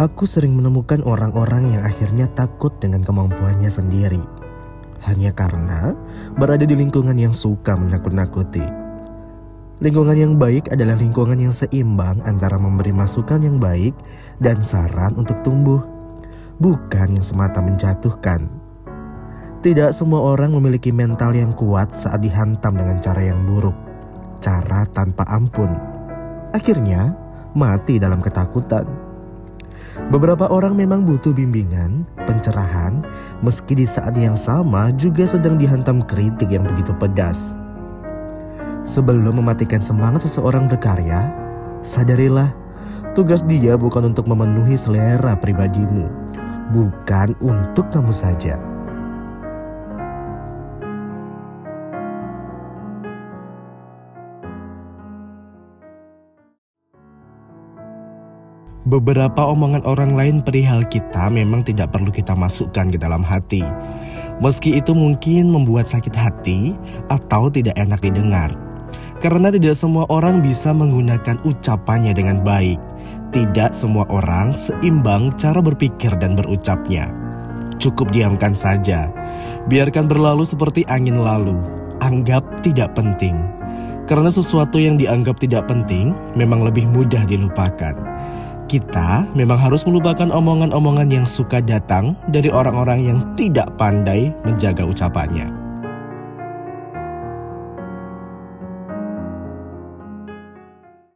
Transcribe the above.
Aku sering menemukan orang-orang yang akhirnya takut dengan kemampuannya sendiri. Hanya karena berada di lingkungan yang suka menakut-nakuti. Lingkungan yang baik adalah lingkungan yang seimbang antara memberi masukan yang baik dan saran untuk tumbuh, bukan yang semata menjatuhkan. Tidak semua orang memiliki mental yang kuat saat dihantam dengan cara yang buruk, cara tanpa ampun. Akhirnya, mati dalam ketakutan. Beberapa orang memang butuh bimbingan, pencerahan, meski di saat yang sama juga sedang dihantam kritik yang begitu pedas. Sebelum mematikan semangat seseorang berkarya, sadarilah tugas dia bukan untuk memenuhi selera pribadimu, bukan untuk kamu saja. Beberapa omongan orang lain perihal kita memang tidak perlu kita masukkan ke dalam hati. Meski itu mungkin membuat sakit hati atau tidak enak didengar. Karena tidak semua orang bisa menggunakan ucapannya dengan baik. Tidak semua orang seimbang cara berpikir dan berucapnya. Cukup diamkan saja. Biarkan berlalu seperti angin lalu. Anggap tidak penting. Karena sesuatu yang dianggap tidak penting memang lebih mudah dilupakan. Kita memang harus melupakan omongan-omongan yang suka datang dari orang-orang yang tidak pandai menjaga ucapannya.